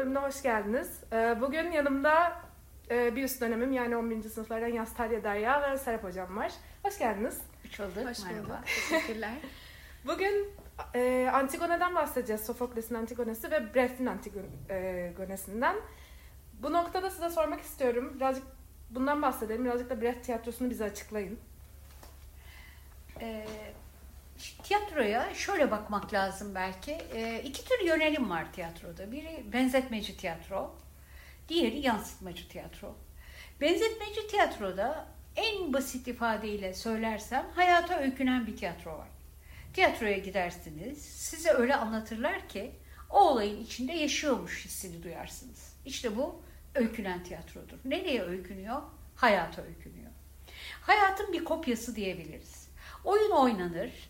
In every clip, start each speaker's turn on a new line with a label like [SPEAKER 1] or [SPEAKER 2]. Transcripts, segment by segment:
[SPEAKER 1] bölümüne hoş geldiniz. Ee, bugün yanımda e, bir üst dönemim yani 11. sınıflardan Yaz Talya Derya ve Serap Hocam var. Hoş geldiniz.
[SPEAKER 2] Hoş bulduk.
[SPEAKER 3] Hoş
[SPEAKER 2] Merhaba.
[SPEAKER 3] bulduk. Teşekkürler.
[SPEAKER 1] Bugün e, Antigone'den bahsedeceğiz. Sofokles'in Antigonesi ve Brecht'in Antigonesi'nden. Bu noktada size sormak istiyorum. Birazcık bundan bahsedelim. Birazcık da Brecht tiyatrosunu bize açıklayın.
[SPEAKER 2] Ee, tiyatroya şöyle bakmak lazım belki. Ee, iki tür yönelim var tiyatroda. Biri benzetmeci tiyatro, diğeri yansıtmacı tiyatro. Benzetmeci tiyatroda en basit ifadeyle söylersem hayata öykünen bir tiyatro var. Tiyatroya gidersiniz, size öyle anlatırlar ki o olayın içinde yaşıyormuş hissini duyarsınız. İşte bu öykünen tiyatrodur. Nereye öykünüyor? Hayata öykünüyor. Hayatın bir kopyası diyebiliriz. Oyun oynanır,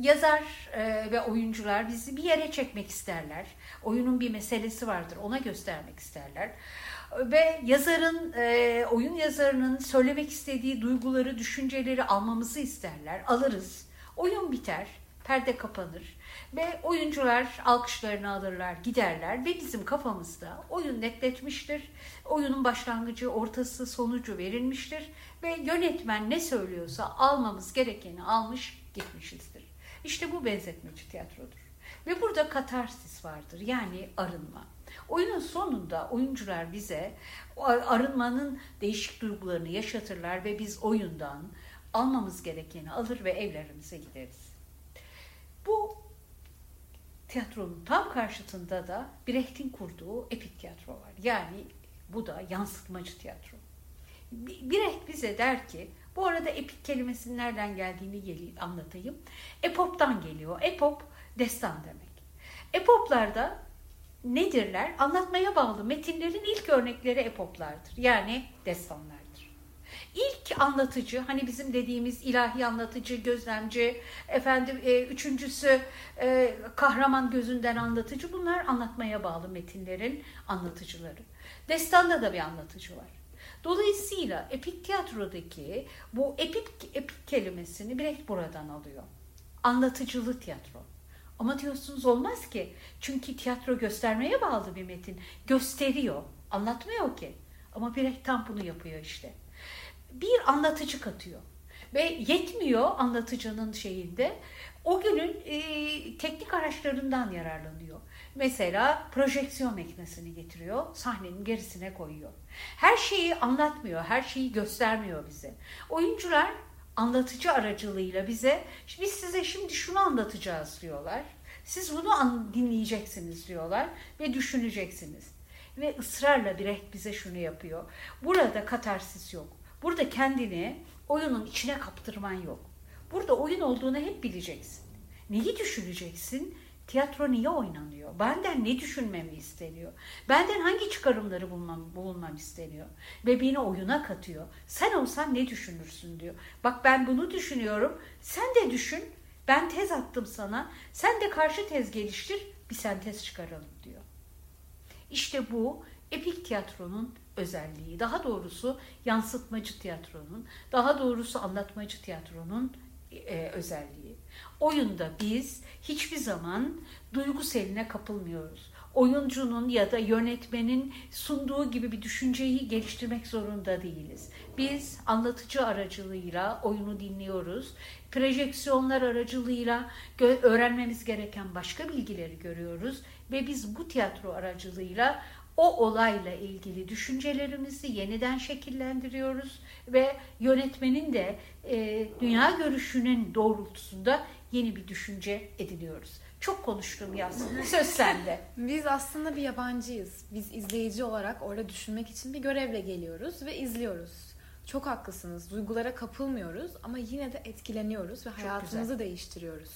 [SPEAKER 2] yazar e, ve oyuncular bizi bir yere çekmek isterler. Oyunun bir meselesi vardır, ona göstermek isterler. Ve yazarın, e, oyun yazarının söylemek istediği duyguları, düşünceleri almamızı isterler. Alırız. Oyun biter, perde kapanır ve oyuncular alkışlarını alırlar, giderler ve bizim kafamızda oyun netleşmiştir. Oyunun başlangıcı, ortası, sonucu verilmiştir ve yönetmen ne söylüyorsa almamız gerekeni almış gitmişizdir. İşte bu benzetmeci tiyatrodur. Ve burada katarsis vardır yani arınma. Oyunun sonunda oyuncular bize arınmanın değişik duygularını yaşatırlar ve biz oyundan almamız gerekeni alır ve evlerimize gideriz. Bu tiyatronun tam karşısında da Brecht'in kurduğu epik tiyatro var. Yani bu da yansıtmacı tiyatro. Brecht bize der ki, bu arada epik kelimesinin nereden geldiğini anlatayım. Epop'tan geliyor. Epop destan demek. Epoplarda nedirler? Anlatmaya bağlı metinlerin ilk örnekleri epoplardır. Yani destanlardır. İlk anlatıcı, hani bizim dediğimiz ilahi anlatıcı, gözlemci, efendim e, üçüncüsü e, kahraman gözünden anlatıcı. Bunlar anlatmaya bağlı metinlerin anlatıcıları. Destanda da bir anlatıcı var. Dolayısıyla epik tiyatrodaki bu epik, epik kelimesini Brecht buradan alıyor. Anlatıcılı tiyatro. Ama diyorsunuz olmaz ki. Çünkü tiyatro göstermeye bağlı bir metin. Gösteriyor. Anlatmıyor ki. Ama Brecht tam bunu yapıyor işte. Bir anlatıcı katıyor. Ve yetmiyor anlatıcının şeyinde. O günün e, teknik araçlarından yararlanıyor. Mesela projeksiyon makinesini getiriyor, sahnenin gerisine koyuyor. Her şeyi anlatmıyor, her şeyi göstermiyor bize. Oyuncular anlatıcı aracılığıyla bize biz size şimdi şunu anlatacağız diyorlar. Siz bunu dinleyeceksiniz diyorlar ve düşüneceksiniz. Ve ısrarla direkt bize şunu yapıyor. Burada katarsis yok. Burada kendini oyunun içine kaptırman yok. Burada oyun olduğunu hep bileceksin. Neyi düşüneceksin? Tiyatro niye oynanıyor? Benden ne düşünmemi isteniyor? Benden hangi çıkarımları bulmam, bulunmam isteniyor? Ve beni oyuna katıyor. Sen olsan ne düşünürsün diyor. Bak ben bunu düşünüyorum. Sen de düşün. Ben tez attım sana. Sen de karşı tez geliştir. Bir sentez çıkaralım diyor. İşte bu epik tiyatronun özelliği. Daha doğrusu yansıtmacı tiyatronun, daha doğrusu anlatmacı tiyatronun e, özelliği. Oyunda biz hiçbir zaman duygu seline kapılmıyoruz. Oyuncunun ya da yönetmenin sunduğu gibi bir düşünceyi geliştirmek zorunda değiliz. Biz anlatıcı aracılığıyla oyunu dinliyoruz. Projeksiyonlar aracılığıyla öğrenmemiz gereken başka bilgileri görüyoruz ve biz bu tiyatro aracılığıyla o olayla ilgili düşüncelerimizi yeniden şekillendiriyoruz ve yönetmenin de e, dünya görüşünün doğrultusunda yeni bir düşünce ediniyoruz. Çok konuştum yaz. Söz sende.
[SPEAKER 3] Biz aslında bir yabancıyız. Biz izleyici olarak orada düşünmek için bir görevle geliyoruz ve izliyoruz. Çok haklısınız. Duygulara kapılmıyoruz ama yine de etkileniyoruz ve hayatımızı değiştiriyoruz.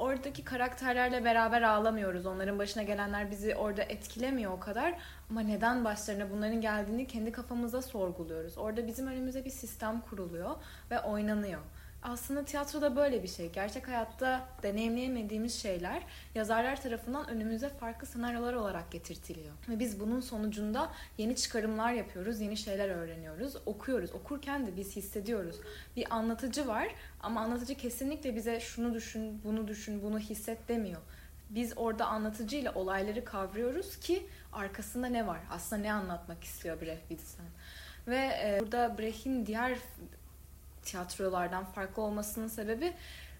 [SPEAKER 3] Oradaki karakterlerle beraber ağlamıyoruz. Onların başına gelenler bizi orada etkilemiyor o kadar. Ama neden başlarına bunların geldiğini kendi kafamızda sorguluyoruz. Orada bizim önümüze bir sistem kuruluyor ve oynanıyor. Aslında tiyatroda böyle bir şey. Gerçek hayatta deneyimleyemediğimiz şeyler yazarlar tarafından önümüze farklı senaryolar olarak getirtiliyor. Ve biz bunun sonucunda yeni çıkarımlar yapıyoruz, yeni şeyler öğreniyoruz, okuyoruz. Okurken de biz hissediyoruz. Bir anlatıcı var ama anlatıcı kesinlikle bize şunu düşün, bunu düşün, bunu hisset demiyor. Biz orada anlatıcıyla olayları kavruyoruz ki arkasında ne var? Aslında ne anlatmak istiyor Brecht Wittgen? Ve e, burada Brecht'in diğer tiyatrolardan farklı olmasının sebebi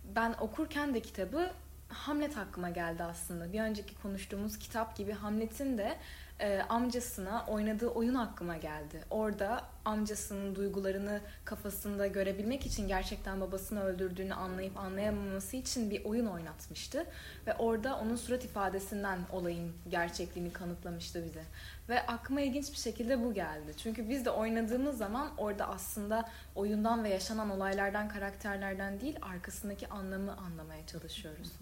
[SPEAKER 3] ben okurken de kitabı Hamlet aklıma geldi aslında. Bir önceki konuştuğumuz kitap gibi Hamlet'in de e, amcasına oynadığı oyun aklıma geldi. Orada amcasının duygularını kafasında görebilmek için gerçekten babasını öldürdüğünü anlayıp anlayamaması için bir oyun oynatmıştı. Ve orada onun surat ifadesinden olayın gerçekliğini kanıtlamıştı bize. Ve aklıma ilginç bir şekilde bu geldi. Çünkü biz de oynadığımız zaman orada aslında oyundan ve yaşanan olaylardan, karakterlerden değil arkasındaki anlamı anlamaya çalışıyoruz.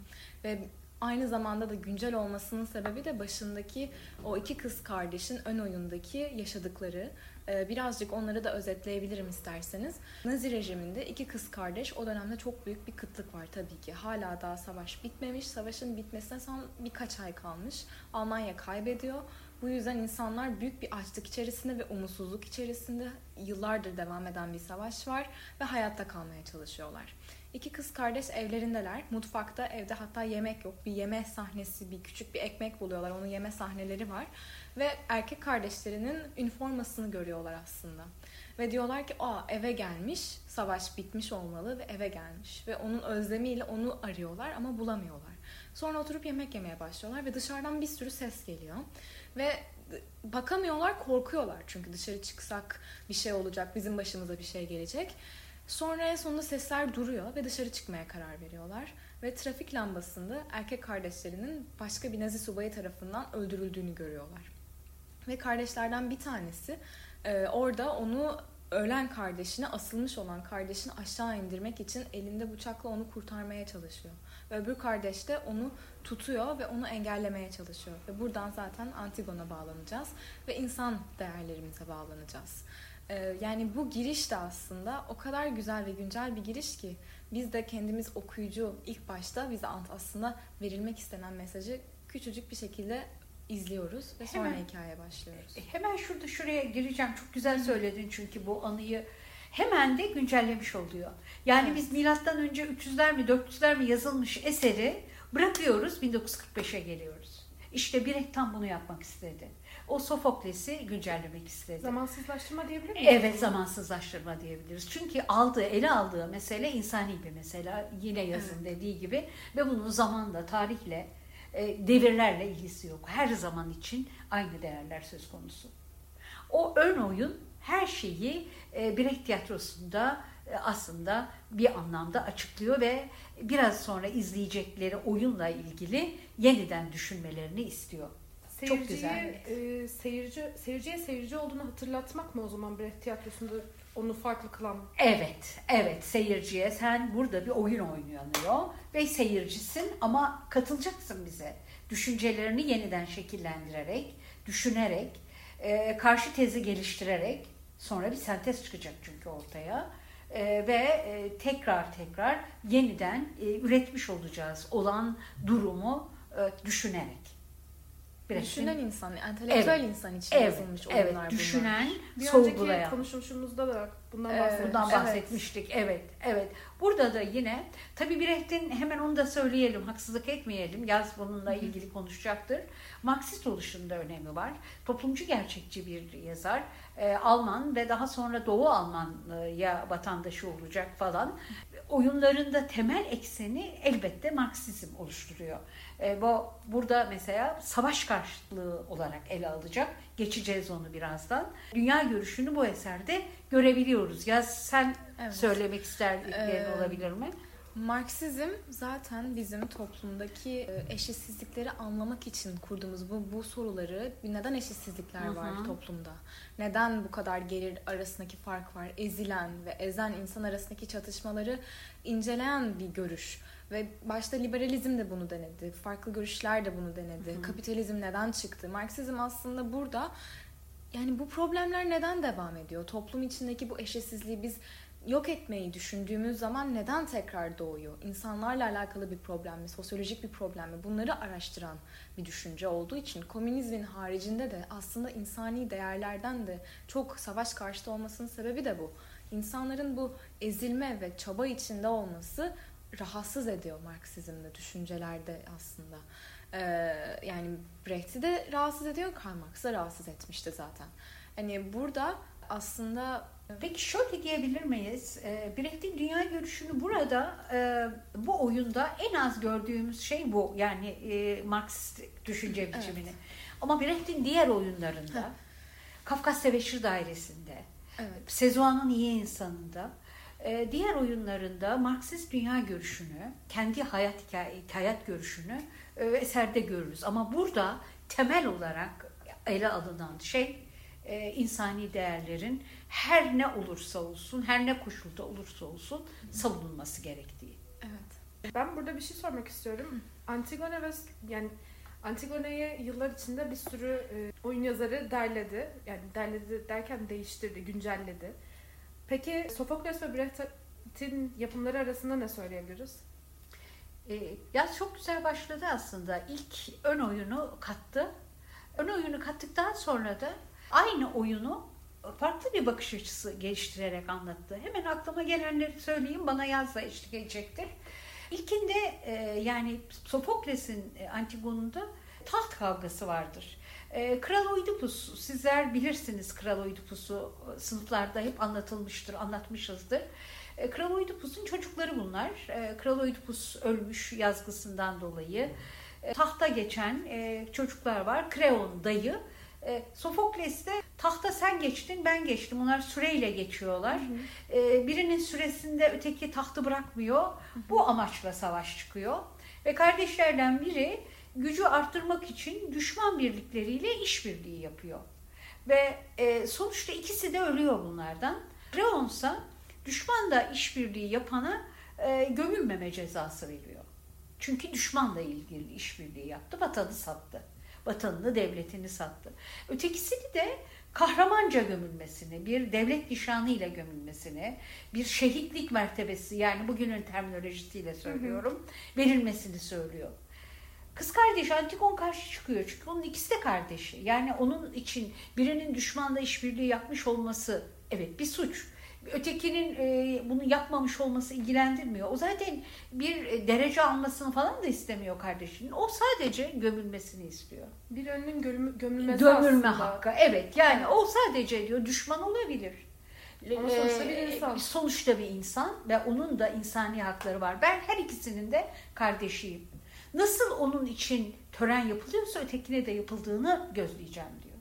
[SPEAKER 3] Ve Aynı zamanda da güncel olmasının sebebi de başındaki o iki kız kardeşin ön oyundaki yaşadıkları. Ee, birazcık onları da özetleyebilirim isterseniz. Nazi rejiminde iki kız kardeş o dönemde çok büyük bir kıtlık var tabii ki. Hala daha savaş bitmemiş. Savaşın bitmesine son birkaç ay kalmış. Almanya kaybediyor. Bu yüzden insanlar büyük bir açlık içerisinde ve umutsuzluk içerisinde yıllardır devam eden bir savaş var ve hayatta kalmaya çalışıyorlar. İki kız kardeş evlerindeler. Mutfakta evde hatta yemek yok. Bir yeme sahnesi, bir küçük bir ekmek buluyorlar. Onun yeme sahneleri var. Ve erkek kardeşlerinin üniformasını görüyorlar aslında. Ve diyorlar ki aa eve gelmiş, savaş bitmiş olmalı ve eve gelmiş. Ve onun özlemiyle onu arıyorlar ama bulamıyorlar. Sonra oturup yemek yemeye başlıyorlar ve dışarıdan bir sürü ses geliyor. Ve bakamıyorlar, korkuyorlar. Çünkü dışarı çıksak bir şey olacak, bizim başımıza bir şey gelecek. Sonra en sonunda sesler duruyor ve dışarı çıkmaya karar veriyorlar. Ve trafik lambasında erkek kardeşlerinin başka bir Nazi subayı tarafından öldürüldüğünü görüyorlar. Ve kardeşlerden bir tanesi e, orada onu ölen kardeşine, asılmış olan kardeşini aşağı indirmek için elinde bıçakla onu kurtarmaya çalışıyor. Ve öbür kardeş de onu tutuyor ve onu engellemeye çalışıyor. Ve buradan zaten Antigon'a bağlanacağız ve insan değerlerimize bağlanacağız. Ee, yani bu giriş de aslında o kadar güzel ve güncel bir giriş ki biz de kendimiz okuyucu ilk başta bize aslında verilmek istenen mesajı küçücük bir şekilde izliyoruz ve sonra hemen, hikayeye başlıyoruz.
[SPEAKER 2] E, hemen şurada şuraya gireceğim. Çok güzel söyledin çünkü bu anıyı hemen de güncellemiş oluyor. Yani evet. biz milattan önce 300'ler mi 400'ler mi yazılmış eseri bırakıyoruz 1945'e geliyoruz. İşte Birek tam bunu yapmak istedi. O Sofokles'i güncellemek istedi.
[SPEAKER 1] Zamansızlaştırma diyebilir miyiz?
[SPEAKER 2] Evet zamansızlaştırma diyebiliriz. Çünkü aldığı, ele aldığı mesele insani bir mesele. Yine yazın evet. dediği gibi. Ve bunun zamanla, tarihle, e, devirlerle ilgisi yok. Her zaman için aynı değerler söz konusu. O ön oyun her şeyi e, Brecht tiyatrosunda e, aslında bir anlamda açıklıyor ve biraz sonra izleyecekleri oyunla ilgili yeniden düşünmelerini istiyor. Çok güzel.
[SPEAKER 1] E, seyirci, seyirciye seyirci olduğunu hatırlatmak mı o zaman Brecht tiyatrosunda onu farklı kılan?
[SPEAKER 2] Evet, evet seyirciye sen burada bir oyun oynanıyor ve seyircisin ama katılacaksın bize. Düşüncelerini yeniden şekillendirerek, düşünerek, e, karşı tezi geliştirerek sonra bir sentez çıkacak çünkü ortaya. E, ve e, tekrar tekrar yeniden e, üretmiş olacağız olan durumu e, düşünerek.
[SPEAKER 3] Biraz düşünen insan, entelektüel evet. insan için
[SPEAKER 2] evet.
[SPEAKER 3] yazılmış oyunlar
[SPEAKER 2] evet.
[SPEAKER 3] bunlar.
[SPEAKER 2] Düşünen,
[SPEAKER 1] bir
[SPEAKER 2] sorgulayan.
[SPEAKER 1] önceki konuşmuşumuzda da bundan bahsetmiştik.
[SPEAKER 2] Bundan bahsetmiştik. Evet. evet, Burada da yine tabii Brecht'in hemen onu da söyleyelim, haksızlık etmeyelim. Yaz bununla ilgili konuşacaktır. Marksist oluşunda önemi var. Toplumcu gerçekçi bir yazar. Ee, Alman ve daha sonra Doğu Almanya vatandaşı olacak falan. Oyunlarında temel ekseni elbette Marksizm oluşturuyor. E, bu burada mesela savaş karşıtlığı olarak ele alacak. Geçeceğiz onu birazdan. Dünya görüşünü bu eserde görebiliyoruz. Ya sen evet. söylemek istediklerin ee, olabilir mi?
[SPEAKER 3] Marksizm zaten bizim toplumdaki e, eşitsizlikleri anlamak için kurduğumuz bu, bu soruları neden eşitsizlikler Hı-hı. var toplumda? Neden bu kadar gelir arasındaki fark var? Ezilen ve ezen insan arasındaki çatışmaları inceleyen bir görüş. Ve başta liberalizm de bunu denedi. Farklı görüşler de bunu denedi. Hı. Kapitalizm neden çıktı? Marksizm aslında burada yani bu problemler neden devam ediyor? Toplum içindeki bu eşitsizliği biz yok etmeyi düşündüğümüz zaman neden tekrar doğuyor? İnsanlarla alakalı bir problem mi? Sosyolojik bir problem mi? Bunları araştıran bir düşünce olduğu için komünizmin haricinde de aslında insani değerlerden de çok savaş karşıtı olmasının sebebi de bu. İnsanların bu ezilme ve çaba içinde olması rahatsız ediyor Marksizm'de, düşüncelerde aslında. Ee, yani Brecht'i de rahatsız ediyor, Karl Marx da rahatsız etmişti zaten. Hani burada aslında
[SPEAKER 2] Peki şöyle diyebilir miyiz? E, Brecht'in dünya görüşünü burada e, bu oyunda en az gördüğümüz şey bu. Yani e, Marksist düşünce biçimini. Ama Brecht'in diğer oyunlarında Kafkas Tebeşir Dairesi'nde
[SPEAKER 3] evet.
[SPEAKER 2] Sezuan'ın iyi insanında e, diğer oyunlarında Marksist dünya görüşünü, kendi hayat hikaye, hayat görüşünü e, eserde görürüz. Ama burada temel olarak ele alınan şey e, insani değerlerin her ne olursa olsun, her ne koşulda olursa olsun savunulması gerektiği.
[SPEAKER 3] Evet.
[SPEAKER 1] Ben burada bir şey sormak istiyorum. Antigone ve yani Antigone'yi yıllar içinde bir sürü e, oyun yazarı derledi. Yani derledi derken değiştirdi, güncelledi. Peki Sofokles ve Brecht'in yapımları arasında ne söyleyebiliriz?
[SPEAKER 2] E, yaz çok güzel başladı aslında. İlk ön oyunu kattı. Ön oyunu kattıktan sonra da aynı oyunu farklı bir bakış açısı geliştirerek anlattı. Hemen aklıma gelenleri söyleyeyim bana yazla eşlik edecektir. İlkinde e, yani Sofokles'in e, Antigon'unda taht kavgası vardır. E, Kral Oidipus, sizler bilirsiniz Kral Oidipus'u sınıflarda hep anlatılmıştır, anlatmışızdır. E, Kral Oidipus'un çocukları bunlar. E, Kral Oidipus ölmüş yazgısından dolayı. E, tahta geçen e, çocuklar var. Kreon dayı. E, Sofokles de tahta sen geçtin ben geçtim. Onlar süreyle geçiyorlar. Hı hı. E, birinin süresinde öteki tahtı bırakmıyor. Hı hı. Bu amaçla savaş çıkıyor. Ve kardeşlerden biri gücü arttırmak için düşman birlikleriyle işbirliği yapıyor. Ve e, sonuçta ikisi de ölüyor bunlardan. Kreonsa düşmanla işbirliği yapana e, gömülmeme cezası veriyor. Çünkü düşmanla ilgili işbirliği yaptı, vatanı sattı. Vatanını, devletini sattı. Ötekisini de kahramanca gömülmesini, bir devlet nişanıyla gömülmesini, bir şehitlik mertebesi yani bugünün terminolojisiyle söylüyorum, verilmesini söylüyor. Kız kardeş Antigon karşı çıkıyor çünkü onun ikisi de kardeşi. Yani onun için birinin düşmanla işbirliği yapmış olması evet bir suç ötekinin e, bunu yapmamış olması ilgilendirmiyor. O zaten bir e, derece almasını falan da istemiyor kardeşinin. O sadece gömülmesini istiyor.
[SPEAKER 1] Bir önünün gömülmesi
[SPEAKER 2] Gömülme aslında. hakkı. Evet yani o sadece diyor düşman olabilir.
[SPEAKER 1] Ama sonuçta bir e, insan.
[SPEAKER 2] Sonuçta bir insan ve onun da insani hakları var. Ben her ikisinin de kardeşiyim. Nasıl onun için tören yapılıyorsa ötekine de yapıldığını gözleyeceğim diyor.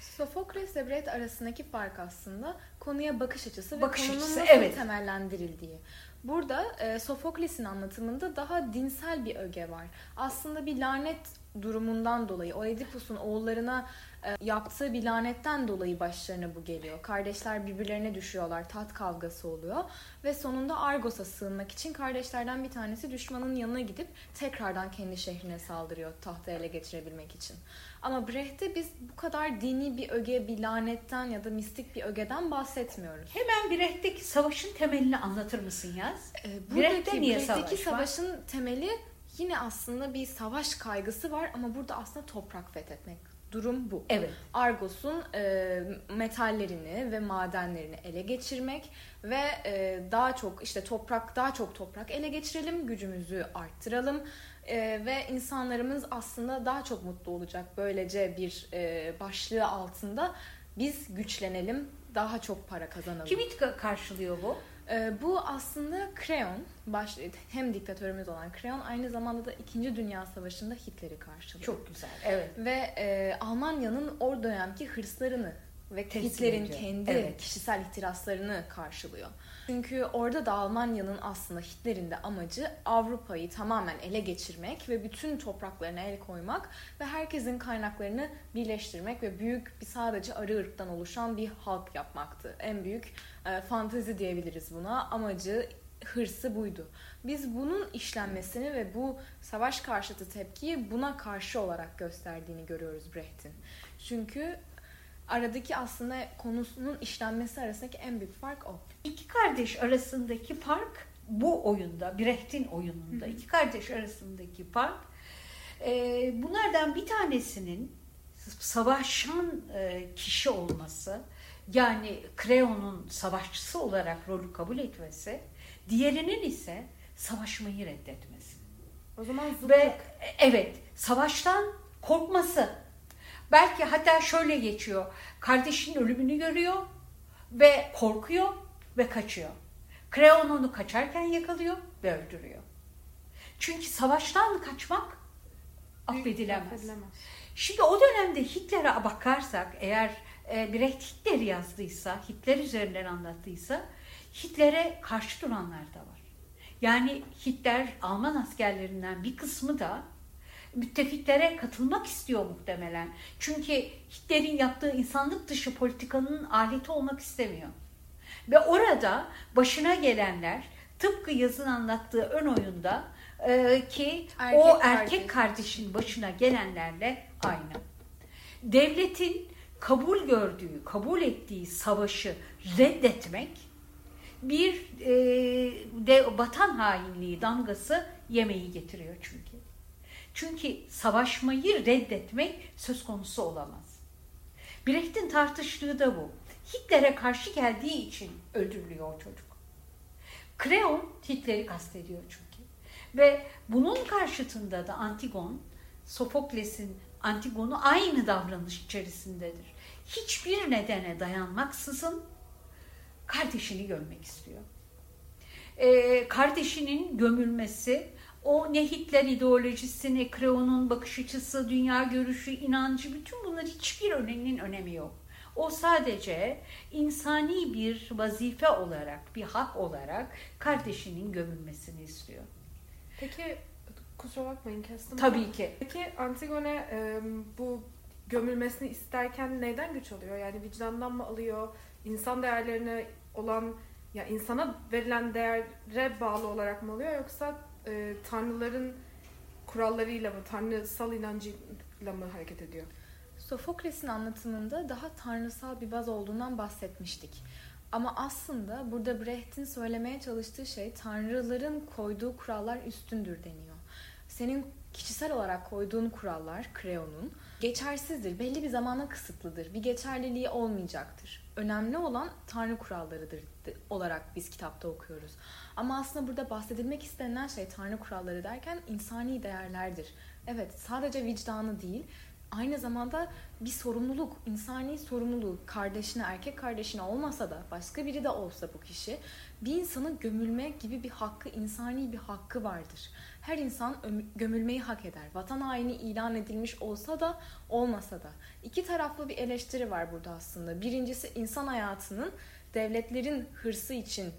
[SPEAKER 3] Sofokles ve Brecht arasındaki fark aslında konuya bakış açısı
[SPEAKER 2] bakış
[SPEAKER 3] ve konunun
[SPEAKER 2] açısı,
[SPEAKER 3] nasıl
[SPEAKER 2] evet.
[SPEAKER 3] temellendirildiği. Burada e, Sofokles'in anlatımında daha dinsel bir öge var. Aslında bir lanet durumundan dolayı Oedipus'un oğullarına e, yaptığı bir lanetten dolayı başlarına bu geliyor. Kardeşler birbirlerine düşüyorlar, tat kavgası oluyor ve sonunda Argos'a sığınmak için kardeşlerden bir tanesi düşmanın yanına gidip tekrardan kendi şehrine saldırıyor tahtı ele geçirebilmek için. Ama Brecht'te biz bu kadar dini bir öge, bir lanetten ya da mistik bir ögeden bahsetmiyoruz.
[SPEAKER 2] Hemen Brecht'teki savaşın temelini anlatır mısın Yaz?
[SPEAKER 3] Ee, buradaki Brecht'te niye Brecht'teki savaş savaşın var? temeli yine aslında bir savaş kaygısı var ama burada aslında toprak fethetmek. Durum bu.
[SPEAKER 2] Evet.
[SPEAKER 3] Argos'un e, metallerini ve madenlerini ele geçirmek ve e, daha çok işte toprak daha çok toprak ele geçirelim, gücümüzü arttıralım e, ve insanlarımız aslında daha çok mutlu olacak. Böylece bir e, başlığı altında biz güçlenelim, daha çok para kazanalım.
[SPEAKER 2] Kimi karşılıyor bu?
[SPEAKER 3] E, bu aslında Kreon, baş, hem diktatörümüz olan Kreon aynı zamanda da 2. Dünya Savaşı'nda Hitler'i karşılıyor.
[SPEAKER 2] Çok güzel, evet.
[SPEAKER 3] Ve e, Almanya'nın o dönemki hırslarını ve Hitler'in kendi evet. kişisel ihtiraslarını karşılıyor. Çünkü orada da Almanya'nın aslında Hitler'in de amacı Avrupa'yı tamamen ele geçirmek ve bütün topraklarına el koymak ve herkesin kaynaklarını birleştirmek ve büyük bir sadece arı ırktan oluşan bir halk yapmaktı. En büyük e, fantezi diyebiliriz buna. Amacı hırsı buydu. Biz bunun işlenmesini ve bu savaş karşıtı tepkiyi buna karşı olarak gösterdiğini görüyoruz Brecht'in. Çünkü aradaki aslında konusunun işlenmesi arasındaki en büyük fark o.
[SPEAKER 2] İki kardeş arasındaki fark bu oyunda, Brecht'in oyununda iki kardeş arasındaki fark e, bunlardan bir tanesinin savaşan e, kişi olması yani Creon'un savaşçısı olarak rolü kabul etmesi diğerinin ise savaşmayı reddetmesi.
[SPEAKER 1] O zaman zıtlık.
[SPEAKER 2] Ve evet savaştan korkması. Belki hatta şöyle geçiyor. Kardeşinin ölümünü görüyor ve korkuyor ve kaçıyor. Kreon onu kaçarken yakalıyor ve öldürüyor. Çünkü savaştan kaçmak affedilemez.
[SPEAKER 1] affedilemez.
[SPEAKER 2] Şimdi o dönemde Hitler'e bakarsak eğer e, Brecht Hitler yazdıysa, Hitler üzerinden anlattıysa Hitler'e karşı duranlar da var. Yani Hitler Alman askerlerinden bir kısmı da müttefiklere katılmak istiyor muhtemelen. Çünkü Hitler'in yaptığı insanlık dışı politikanın aleti olmak istemiyor. Ve orada başına gelenler tıpkı yazın anlattığı ön oyunda e, ki
[SPEAKER 3] Erkek
[SPEAKER 2] o
[SPEAKER 3] kardeş.
[SPEAKER 2] erkek kardeşin başına gelenlerle aynı. Devletin kabul gördüğü, kabul ettiği savaşı reddetmek bir e, de vatan hainliği damgası yemeği getiriyor çünkü. Çünkü savaşmayı reddetmek söz konusu olamaz. Brecht'in tartıştığı da bu. Hitler'e karşı geldiği için öldürülüyor çocuk. Kreon Hitler'i kastediyor çünkü. Ve bunun karşıtında da Antigon, Sofokles'in Antigon'u aynı davranış içerisindedir. Hiçbir nedene dayanmaksızın kardeşini görmek istiyor. Ee, kardeşinin gömülmesi, o ne Hitler ideolojisi, ne Kreon'un bakış açısı, dünya görüşü, inancı, bütün bunlar hiçbir öneminin önemi yok. O sadece insani bir vazife olarak, bir hak olarak kardeşinin gömülmesini istiyor.
[SPEAKER 1] Peki kusura bakmayın kestim.
[SPEAKER 2] Tabii ki.
[SPEAKER 1] Peki Antigone e, bu gömülmesini isterken neyden güç alıyor? Yani vicdandan mı alıyor? İnsan değerlerine olan ya insana verilen değere bağlı olarak mı alıyor yoksa e, tanrıların kurallarıyla mı, tanrısal inancıyla mı hareket ediyor?
[SPEAKER 3] Sofokles'in anlatımında daha tanrısal bir baz olduğundan bahsetmiştik. Ama aslında burada Brecht'in söylemeye çalıştığı şey tanrıların koyduğu kurallar üstündür deniyor. Senin kişisel olarak koyduğun kurallar, Kreon'un, geçersizdir. Belli bir zamana kısıtlıdır. Bir geçerliliği olmayacaktır. Önemli olan tanrı kurallarıdır olarak biz kitapta okuyoruz. Ama aslında burada bahsedilmek istenilen şey tanrı kuralları derken insani değerlerdir. Evet sadece vicdanı değil, aynı zamanda bir sorumluluk, insani sorumluluk kardeşine, erkek kardeşine olmasa da başka biri de olsa bu kişi bir insanın gömülme gibi bir hakkı, insani bir hakkı vardır. Her insan öm- gömülmeyi hak eder. Vatan haini ilan edilmiş olsa da olmasa da. İki taraflı bir eleştiri var burada aslında. Birincisi insan hayatının devletlerin hırsı için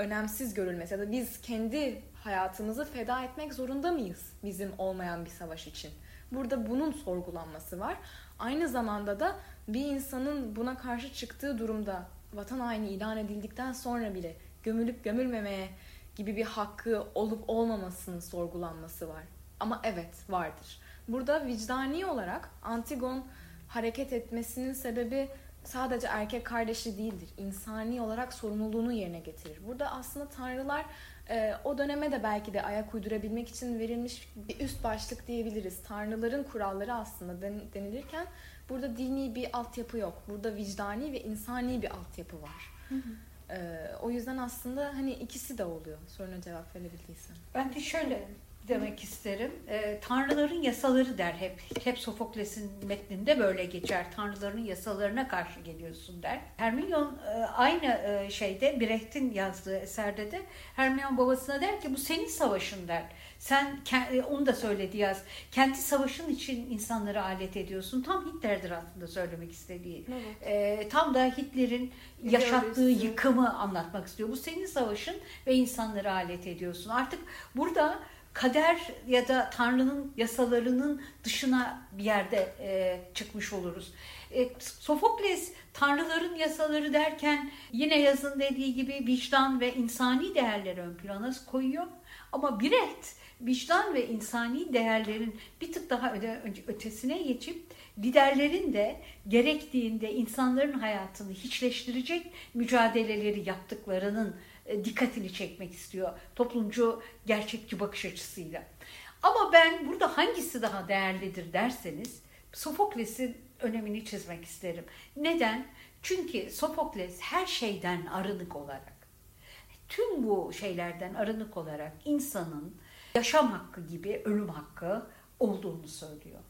[SPEAKER 3] önemsiz görülmesi ya da biz kendi hayatımızı feda etmek zorunda mıyız bizim olmayan bir savaş için? Burada bunun sorgulanması var. Aynı zamanda da bir insanın buna karşı çıktığı durumda vatan haini ilan edildikten sonra bile gömülüp gömülmemeye gibi bir hakkı olup olmamasının sorgulanması var. Ama evet vardır. Burada vicdani olarak Antigon hareket etmesinin sebebi sadece erkek kardeşi değildir. İnsani olarak sorumluluğunu yerine getirir. Burada aslında tanrılar e, o döneme de belki de ayak uydurabilmek için verilmiş bir üst başlık diyebiliriz. Tanrıların kuralları aslında den- denilirken burada dini bir altyapı yok. Burada vicdani ve insani bir altyapı var. E, o yüzden aslında hani ikisi de oluyor. Soruna cevap verebildiysem.
[SPEAKER 2] Ben de şöyle demek isterim. Ee, tanrıların yasaları der hep. Hep Sofokles'in metninde böyle geçer. Tanrıların yasalarına karşı geliyorsun der. Hermione e, aynı e, şeyde Brecht'in yazdığı eserde de Hermione babasına der ki bu senin savaşın der. Sen e, onu da söyledi yaz. Kendi savaşın için insanları alet ediyorsun. Tam Hitler'dir aslında söylemek istediği.
[SPEAKER 1] Evet.
[SPEAKER 2] Ee, tam da Hitler'in yaşattığı yıkımı anlatmak istiyor. Bu senin savaşın ve insanları alet ediyorsun. Artık burada kader ya da Tanrı'nın yasalarının dışına bir yerde e, çıkmış oluruz. E, Sofokles Tanrıların yasaları derken yine yazın dediği gibi vicdan ve insani değerleri ön plana koyuyor. Ama Brecht vicdan ve insani değerlerin bir tık daha ötesine geçip liderlerin de gerektiğinde insanların hayatını hiçleştirecek mücadeleleri yaptıklarının dikkatini çekmek istiyor. Toplumcu, gerçekçi bakış açısıyla. Ama ben burada hangisi daha değerlidir derseniz Sofokles'in önemini çizmek isterim. Neden? Çünkü Sofokles her şeyden arınık olarak, tüm bu şeylerden arınık olarak insanın yaşam hakkı gibi ölüm hakkı olduğunu söylüyor.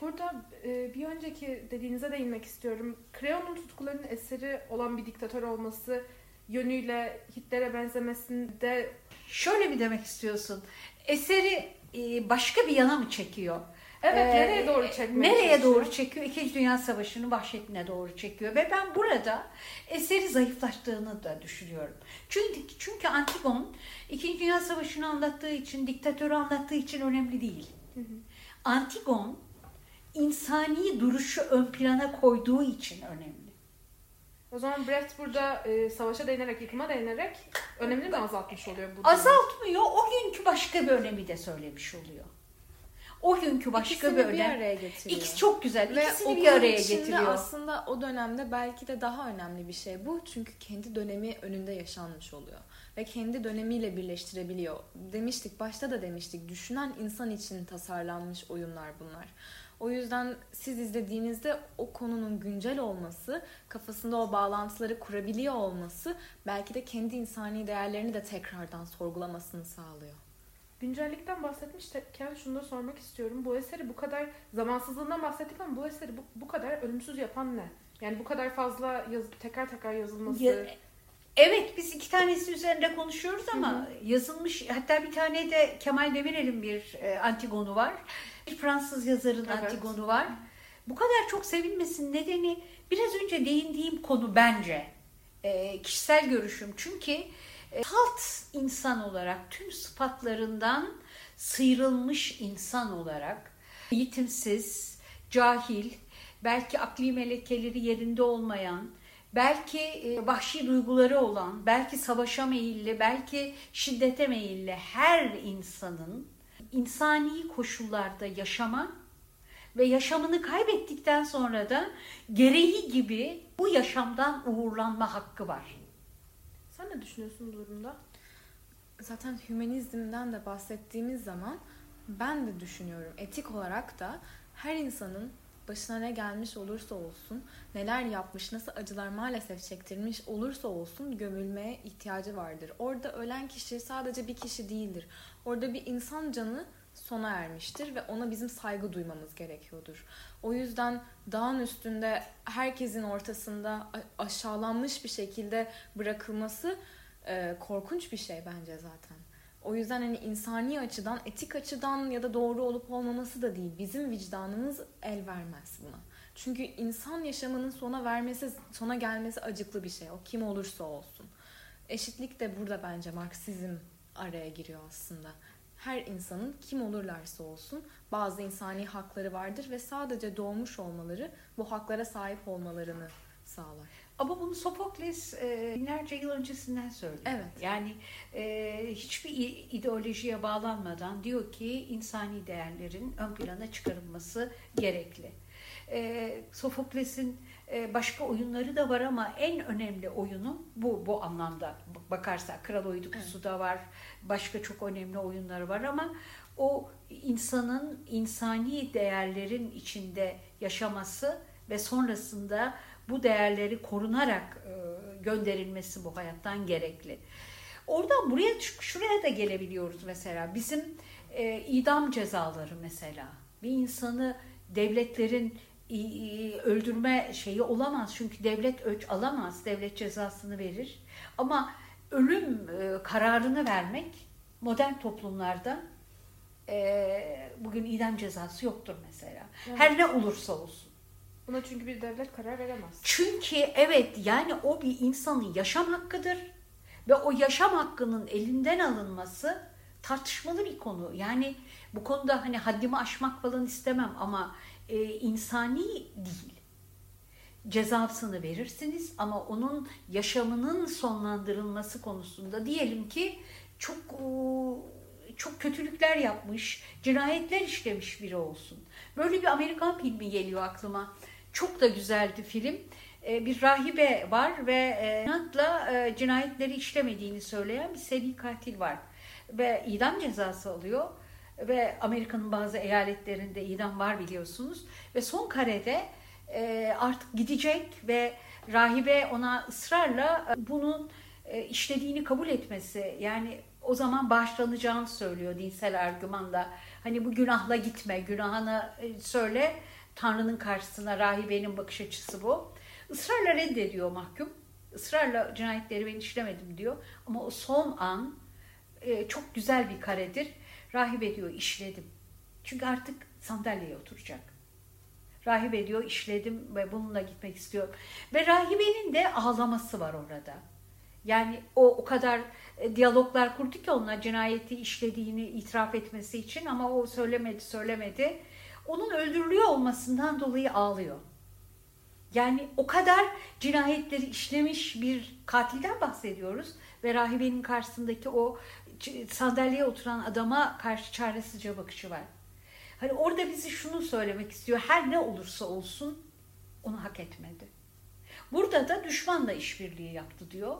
[SPEAKER 1] Burada e, bir önceki dediğinize değinmek istiyorum. Creo'nun tutkularının eseri olan bir diktatör olması yönüyle Hitler'e benzemesinde
[SPEAKER 2] Şöyle mi demek istiyorsun? Eseri e, başka bir yana mı çekiyor?
[SPEAKER 1] evet
[SPEAKER 2] Ee,
[SPEAKER 1] nereye doğru çekmeye
[SPEAKER 2] Nereye
[SPEAKER 1] çalışıyor?
[SPEAKER 2] doğru çekiyor? İkinci Dünya Savaşı'nın vahşetine doğru çekiyor. Ve ben burada eseri zayıflaştığını da düşünüyorum. Çünkü, çünkü Antigon İkinci Dünya Savaşı'nı anlattığı için, diktatörü anlattığı için önemli değil. Antigon insani duruşu ön plana koyduğu için önemli.
[SPEAKER 1] O zaman Brecht burada e, savaşa değinerek, yıkıma değinerek önemli mi azaltmış oluyor bu durumu?
[SPEAKER 2] Azaltmıyor, o günkü başka bir önemi de söylemiş oluyor. O günkü başka
[SPEAKER 3] İkisini
[SPEAKER 2] bir
[SPEAKER 3] bir
[SPEAKER 2] önem.
[SPEAKER 3] araya getiriyor.
[SPEAKER 2] İkisi çok güzel.
[SPEAKER 3] Ve
[SPEAKER 2] İkisini bir
[SPEAKER 3] okulun
[SPEAKER 2] araya
[SPEAKER 3] içinde
[SPEAKER 2] getiriyor.
[SPEAKER 3] aslında o dönemde belki de daha önemli bir şey bu. Çünkü kendi dönemi önünde yaşanmış oluyor. Ve kendi dönemiyle birleştirebiliyor. Demiştik, başta da demiştik. Düşünen insan için tasarlanmış oyunlar bunlar. O yüzden siz izlediğinizde o konunun güncel olması, kafasında o bağlantıları kurabiliyor olması belki de kendi insani değerlerini de tekrardan sorgulamasını sağlıyor.
[SPEAKER 1] Güncellikten bahsetmişken şunu da sormak istiyorum. Bu eseri bu kadar zamansızlığından bahsettik ama bu eseri bu, bu kadar ölümsüz yapan ne? Yani bu kadar fazla yaz, tekrar tekrar yazılması.
[SPEAKER 2] Ya- Evet biz iki tanesi üzerinde konuşuyoruz ama yazılmış hatta bir tane de Kemal Demirel'in bir e, Antigon'u var. Bir Fransız yazarın
[SPEAKER 1] Evet.
[SPEAKER 2] Antigon'u var. Bu kadar çok sevilmesinin nedeni biraz önce değindiğim konu bence. E, kişisel görüşüm. Çünkü e, salt insan olarak tüm sıfatlarından sıyrılmış insan olarak eğitimsiz, cahil, belki akli melekeleri yerinde olmayan, belki e, vahşi duyguları olan, belki savaşa meyilli, belki şiddete meyilli her insanın insani koşullarda yaşama ve yaşamını kaybettikten sonra da gereği gibi bu yaşamdan uğurlanma hakkı var.
[SPEAKER 1] Sen ne düşünüyorsun bu durumda?
[SPEAKER 3] Zaten hümanizmden de bahsettiğimiz zaman ben de düşünüyorum etik olarak da her insanın başına ne gelmiş olursa olsun, neler yapmış, nasıl acılar maalesef çektirmiş olursa olsun gömülmeye ihtiyacı vardır. Orada ölen kişi sadece bir kişi değildir. Orada bir insan canı sona ermiştir ve ona bizim saygı duymamız gerekiyordur. O yüzden dağın üstünde herkesin ortasında aşağılanmış bir şekilde bırakılması e, korkunç bir şey bence zaten. O yüzden hani insani açıdan, etik açıdan ya da doğru olup olmaması da değil. Bizim vicdanımız el vermez buna. Çünkü insan yaşamının sona vermesi, sona gelmesi acıklı bir şey. O kim olursa olsun. Eşitlik de burada bence Marksizm araya giriyor aslında. Her insanın kim olurlarsa olsun bazı insani hakları vardır ve sadece doğmuş olmaları bu haklara sahip olmalarını sağlar.
[SPEAKER 2] Ama bunu Sofokles e, binlerce yıl öncesinden söylüyor.
[SPEAKER 3] Evet.
[SPEAKER 2] Yani e, hiçbir ideolojiye bağlanmadan diyor ki insani değerlerin ön plana çıkarılması gerekli. E, Sofokles'in e, başka oyunları da var ama en önemli oyunu bu bu anlamda bakarsak Kral Uydukusu da var. Başka çok önemli oyunları var ama o insanın insani değerlerin içinde yaşaması ve sonrasında bu değerleri korunarak e, gönderilmesi bu hayattan gerekli. Oradan buraya şuraya da gelebiliyoruz mesela. Bizim e, idam cezaları mesela. Bir insanı devletlerin öldürme şeyi olamaz. Çünkü devlet öç alamaz. Devlet cezasını verir. Ama ölüm e, kararını vermek modern toplumlarda e, bugün idam cezası yoktur mesela.
[SPEAKER 1] Evet.
[SPEAKER 2] Her ne olursa olsun.
[SPEAKER 1] Buna çünkü bir devlet karar veremez.
[SPEAKER 2] Çünkü evet yani o bir insanın yaşam hakkıdır ve o yaşam hakkının elinden alınması tartışmalı bir konu. Yani bu konuda hani haddimi aşmak falan istemem ama e, insani değil. Cezasını verirsiniz ama onun yaşamının sonlandırılması konusunda diyelim ki çok e, çok kötülükler yapmış, cinayetler işlemiş biri olsun. Böyle bir Amerikan filmi geliyor aklıma. Çok da güzeldi film. E, Bir rahibe var ve e, inatla e, cinayetleri işlemediğini söyleyen bir seri katil var. Ve idam cezası alıyor. Ve Amerika'nın bazı eyaletlerinde idam var biliyorsunuz. Ve son karede e, artık gidecek ve rahibe ona ısrarla bunun işlediğini kabul etmesi yani o zaman bağışlanacağını söylüyor dinsel argümanla. Hani bu günahla gitme, günahını söyle. Tanrı'nın karşısına rahibenin bakış açısı bu. Israrla reddediyor mahkum. Israrla cinayetleri ben işlemedim diyor. Ama o son an e, çok güzel bir karedir. Rahibe diyor işledim. Çünkü artık sandalyeye oturacak. Rahibe diyor işledim ve bununla gitmek istiyorum. Ve rahibenin de ağlaması var orada. Yani o o kadar e, diyaloglar kurdu ki onunla cinayeti işlediğini itiraf etmesi için ama o söylemedi söylemedi. Onun öldürülüyor olmasından dolayı ağlıyor. Yani o kadar cinayetleri işlemiş bir katilden bahsediyoruz ve rahibenin karşısındaki o sandalyeye oturan adama karşı çaresizce bakışı var. Hani orada bizi şunu söylemek istiyor. Her ne olursa olsun onu hak etmedi. Burada da düşmanla işbirliği yaptı diyor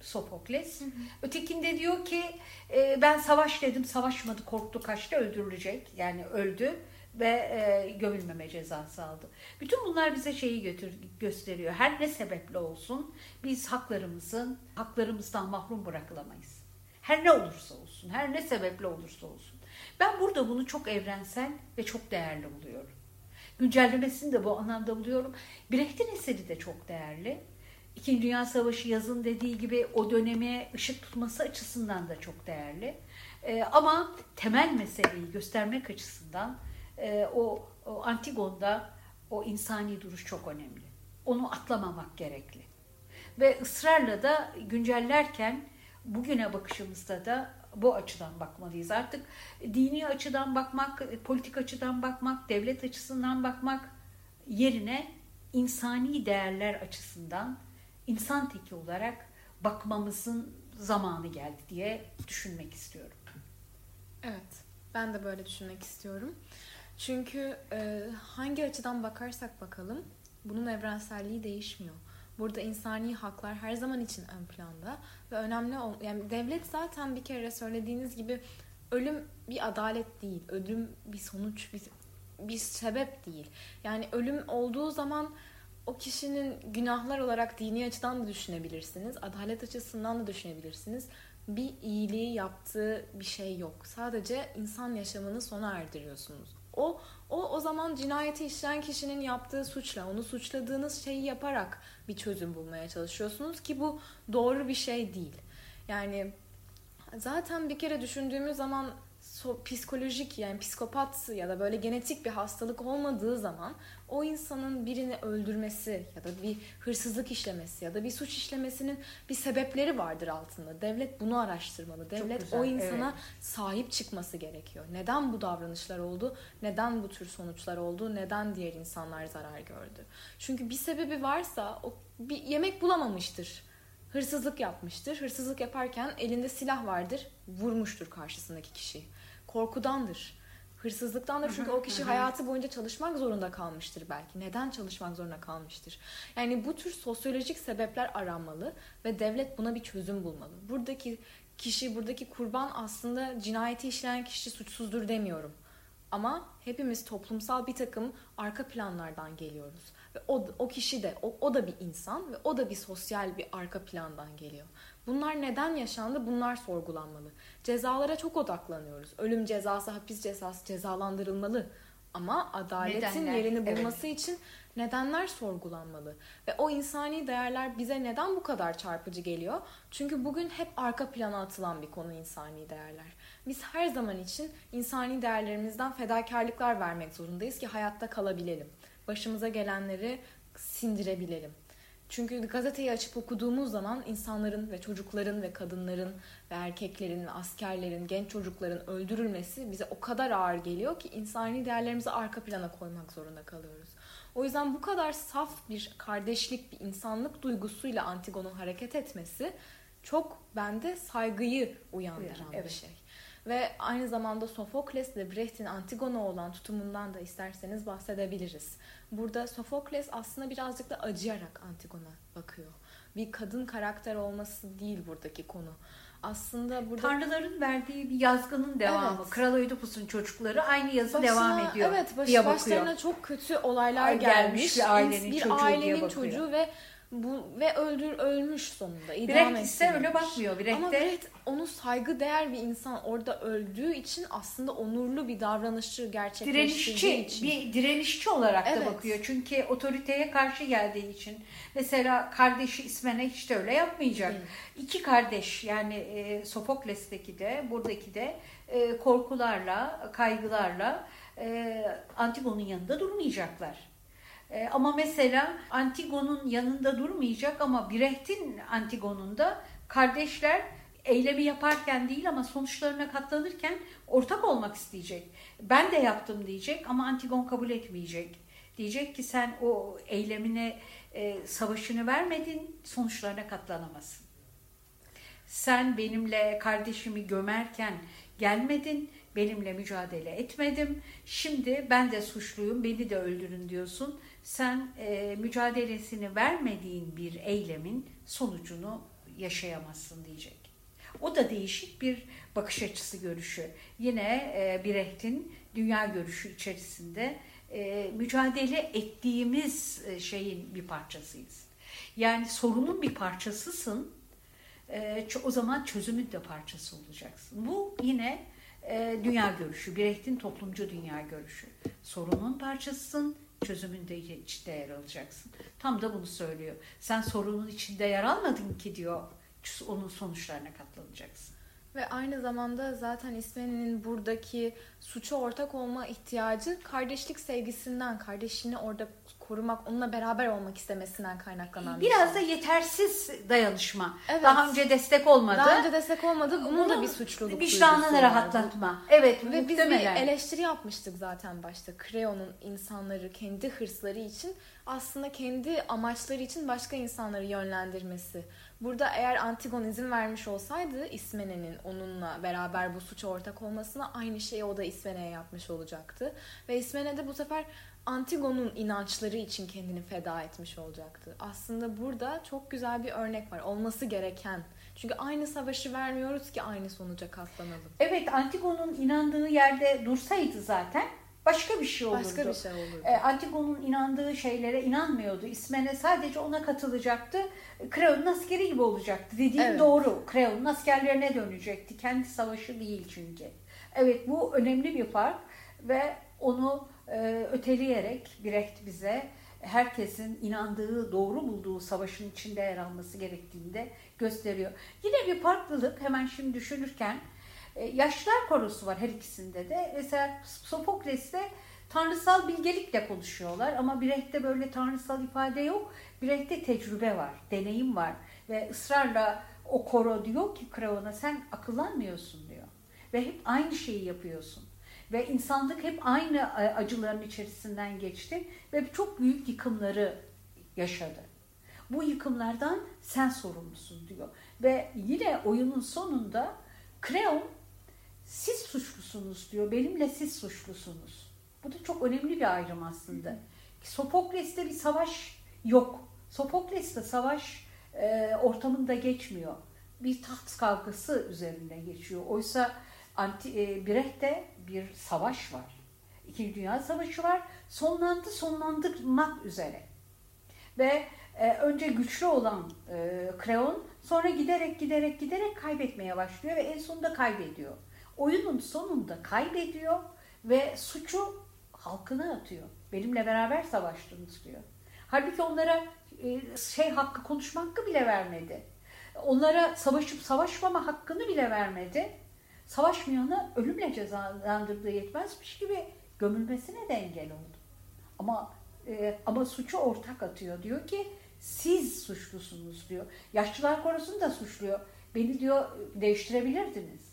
[SPEAKER 2] Sofokles. Hı hı. Ötekinde diyor ki e, ben savaş dedim savaşmadı korktu kaçtı öldürülecek yani öldü ve e, gömülmeme cezası aldı. Bütün bunlar bize şeyi götür, gösteriyor. Her ne sebeple olsun biz haklarımızın haklarımızdan mahrum bırakılamayız. Her ne olursa olsun, her ne sebeple olursa olsun. Ben burada bunu çok evrensel ve çok değerli buluyorum. Güncellemesini de bu anlamda buluyorum. Brecht'in eseri de çok değerli. İkinci Dünya Savaşı yazın dediği gibi o döneme ışık tutması açısından da çok değerli. Ee, ama temel meseleyi göstermek açısından e, o, o Antigon'da o insani duruş çok önemli. Onu atlamamak gerekli. Ve ısrarla da güncellerken bugüne bakışımızda da bu açıdan bakmalıyız. Artık dini açıdan bakmak, politik açıdan bakmak, devlet açısından bakmak yerine insani değerler açısından insan teki olarak bakmamızın zamanı geldi diye düşünmek istiyorum.
[SPEAKER 3] Evet, ben de böyle düşünmek istiyorum. Çünkü e, hangi açıdan bakarsak bakalım bunun evrenselliği değişmiyor. Burada insani haklar her zaman için ön planda ve önemli ol yani devlet zaten bir kere söylediğiniz gibi ölüm bir adalet değil. Ölüm bir sonuç, bir bir sebep değil. Yani ölüm olduğu zaman o kişinin günahlar olarak dini açıdan da düşünebilirsiniz. Adalet açısından da düşünebilirsiniz. Bir iyiliği yaptığı bir şey yok. Sadece insan yaşamını sona erdiriyorsunuz. O o o zaman cinayeti işleyen kişinin yaptığı suçla, onu suçladığınız şeyi yaparak bir çözüm bulmaya çalışıyorsunuz ki bu doğru bir şey değil. Yani zaten bir kere düşündüğümüz zaman so, psikolojik yani psikopat ya da böyle genetik bir hastalık olmadığı zaman o insanın birini öldürmesi ya da bir hırsızlık işlemesi ya da bir suç işlemesinin bir sebepleri vardır altında. Devlet bunu araştırmalı. Devlet güzel, o insana evet. sahip çıkması gerekiyor. Neden bu davranışlar oldu? Neden bu tür sonuçlar oldu? Neden diğer insanlar zarar gördü? Çünkü bir sebebi varsa o bir yemek bulamamıştır. Hırsızlık yapmıştır. Hırsızlık yaparken elinde silah vardır. Vurmuştur karşısındaki kişiyi korkudandır. Hırsızlıktandır çünkü o kişi hayatı boyunca çalışmak zorunda kalmıştır belki. Neden çalışmak zorunda kalmıştır? Yani bu tür sosyolojik sebepler aranmalı ve devlet buna bir çözüm bulmalı. Buradaki kişi, buradaki kurban aslında cinayeti işleyen kişi suçsuzdur demiyorum. Ama hepimiz toplumsal bir takım arka planlardan geliyoruz. Ve o, o kişi de, o, o da bir insan ve o da bir sosyal bir arka plandan geliyor. Bunlar neden yaşandı? Bunlar sorgulanmalı. Cezalara çok odaklanıyoruz. Ölüm cezası, hapis cezası cezalandırılmalı. Ama adaletin nedenler, yerini bulması evet. için nedenler sorgulanmalı. Ve o insani değerler bize neden bu kadar çarpıcı geliyor? Çünkü bugün hep arka plana atılan bir konu insani değerler. Biz her zaman için insani değerlerimizden fedakarlıklar vermek zorundayız ki hayatta kalabilelim. Başımıza gelenleri sindirebilelim. Çünkü gazeteyi açıp okuduğumuz zaman insanların ve çocukların ve kadınların ve erkeklerin ve askerlerin, genç çocukların öldürülmesi bize o kadar ağır geliyor ki insani değerlerimizi arka plana koymak zorunda kalıyoruz. O yüzden bu kadar saf bir kardeşlik, bir insanlık duygusuyla Antigon'un hareket etmesi çok bende saygıyı uyandıran Uyan, evet. bir şey. Ve aynı zamanda Sofokles ile Brecht'in Antigon'a olan tutumundan da isterseniz bahsedebiliriz. Burada Sofokles aslında birazcık da acıyarak Antigon'a bakıyor. Bir kadın karakter olması değil buradaki konu. Aslında burada...
[SPEAKER 2] Tanrıların verdiği bir yazgının devamı. Evet. Kral Oedipus'un çocukları aynı yazı başına, devam ediyor
[SPEAKER 3] evet, baş, diye bakıyor. Başlarına çok kötü olaylar Ay, gelmiş. gelmiş bir ailenin, bir çocuğu, ailenin çocuğu ve Bu ve öldür ölmüş sonunda. idam
[SPEAKER 2] Brecht ise öyle bakmıyor. Brecht
[SPEAKER 3] Ama Brecht onu saygı değer bir insan orada öldüğü için aslında onurlu bir davranışı gerçekleştirdiği
[SPEAKER 2] direnişçi
[SPEAKER 3] için.
[SPEAKER 2] bir direnişçi olarak da
[SPEAKER 3] Evet.
[SPEAKER 2] bakıyor. Çünkü otoriteye karşı geldiği için. Mesela kardeşi İsmene hiç de öyle yapmayacak.
[SPEAKER 3] Değil.
[SPEAKER 2] İki kardeş yani e, Sofokles'teki de buradaki de e, korkularla, kaygılarla e, Antigon'un yanında durmayacaklar. E, ama mesela Antigon'un yanında durmayacak ama Brecht'in Antigon'unda kardeşler eylemi yaparken değil ama sonuçlarına katlanırken ortak olmak isteyecek. Ben de yaptım diyecek ama Antigon kabul etmeyecek. Diyecek ki sen o eylemine e, savaşını vermedin, sonuçlarına katlanamazsın. Sen benimle kardeşimi gömerken gelmedin, benimle mücadele etmedim. Şimdi ben de suçluyum, beni de öldürün diyorsun. Sen e, mücadelesini vermediğin bir eylemin sonucunu yaşayamazsın diyecek. O da değişik bir bakış açısı görüşü. Yine e, Brecht'in dünya görüşü içerisinde e, mücadele ettiğimiz e, şeyin bir parçasıyız. Yani sorunun bir parçasısın. E, o zaman çözümün de parçası olacaksın. Bu yine e, dünya görüşü, Brecht'in toplumcu dünya görüşü. Sorunun parçasısın, çözümün de içinde yer alacaksın. Tam da bunu söylüyor. Sen sorunun içinde yer almadın ki diyor. Onun sonuçlarına katlanacaksın.
[SPEAKER 3] Ve aynı zamanda zaten İsmeni'nin buradaki suça ortak olma ihtiyacı kardeşlik sevgisinden, kardeşini orada korumak, onunla beraber olmak istemesinden kaynaklanan bir
[SPEAKER 2] Biraz da
[SPEAKER 3] şey.
[SPEAKER 2] yetersiz dayanışma.
[SPEAKER 3] Evet.
[SPEAKER 2] Daha önce destek olmadı.
[SPEAKER 3] Daha önce destek olmadı. Bunun da bir suçluluk
[SPEAKER 2] Vicdanını rahatlatma. Evet,
[SPEAKER 3] Ve biz bir eleştiri yapmıştık zaten başta. Creo'nun insanları kendi hırsları için aslında kendi amaçları için başka insanları yönlendirmesi. Burada eğer Antigon izin vermiş olsaydı İsmene'nin onunla beraber bu suça ortak olmasına aynı şeyi o da İsmene'ye yapmış olacaktı. Ve İsmene de bu sefer Antigon'un inançları için kendini feda etmiş olacaktı. Aslında burada çok güzel bir örnek var. Olması gereken. Çünkü aynı savaşı vermiyoruz ki aynı sonuca katlanalım.
[SPEAKER 2] Evet, Antigon'un inandığı yerde dursaydı zaten başka bir şey olurdu.
[SPEAKER 3] Başka bir şey olurdu.
[SPEAKER 2] E, Antigon'un inandığı şeylere inanmıyordu. İsmene sadece ona katılacaktı. Kreon'un askeri gibi olacaktı. Dediğin
[SPEAKER 3] Evet.
[SPEAKER 2] doğru. Kreon'un askerlerine dönecekti. Kendi savaşı değil çünkü. Evet bu önemli bir fark ve onu e, öteleyerek Brecht bize herkesin inandığı, doğru bulduğu savaşın içinde yer alması gerektiğini de gösteriyor. Yine bir farklılık hemen şimdi düşünürken e, yaşlılar korosu var her ikisinde de. Mesela Sofokles'te tanrısal bilgelikle konuşuyorlar ama Brecht'te böyle tanrısal ifade yok. Brecht'te tecrübe var, deneyim var ve ısrarla o koro diyor ki Kreon'a sen akıllanmıyorsun diyor. Ve hep aynı şeyi yapıyorsun. Ve insanlık hep aynı e, acıların içerisinden geçti ve çok büyük yıkımları yaşadı. Bu yıkımlardan sen sorumlusun diyor. Ve yine oyunun sonunda Kreon siz suçlusunuz diyor. Benimle siz suçlusunuz. Bu da çok önemli bir ayrım aslında. Sofokles'te bir savaş yok. Sofokles'te savaş e, ortamında geçmiyor. Bir taht kavgası üzerinde geçiyor. Oysa anti, e, Brecht'te bir savaş var. İkinci Dünya Savaşı var. Sonlandı, sonlandırmak üzere. Ve e, önce güçlü olan e, Kreon sonra giderek giderek giderek kaybetmeye başlıyor ve en sonunda kaybediyor. Oyunun sonunda kaybediyor ve suçu halkına atıyor. Benimle beraber savaştınız diyor. Halbuki onlara e, şey hakkı konuşma hakkı bile vermedi. Onlara savaşıp savaşmama hakkını bile vermedi. Savaşmayanı ölümle cezalandırdığı yetmezmiş gibi gömülmesine de engel oldu. Ama e, ama suçu ortak atıyor. Diyor ki siz suçlusunuz diyor. Yaşlılar korusunu da suçluyor. Beni diyor değiştirebilirdiniz.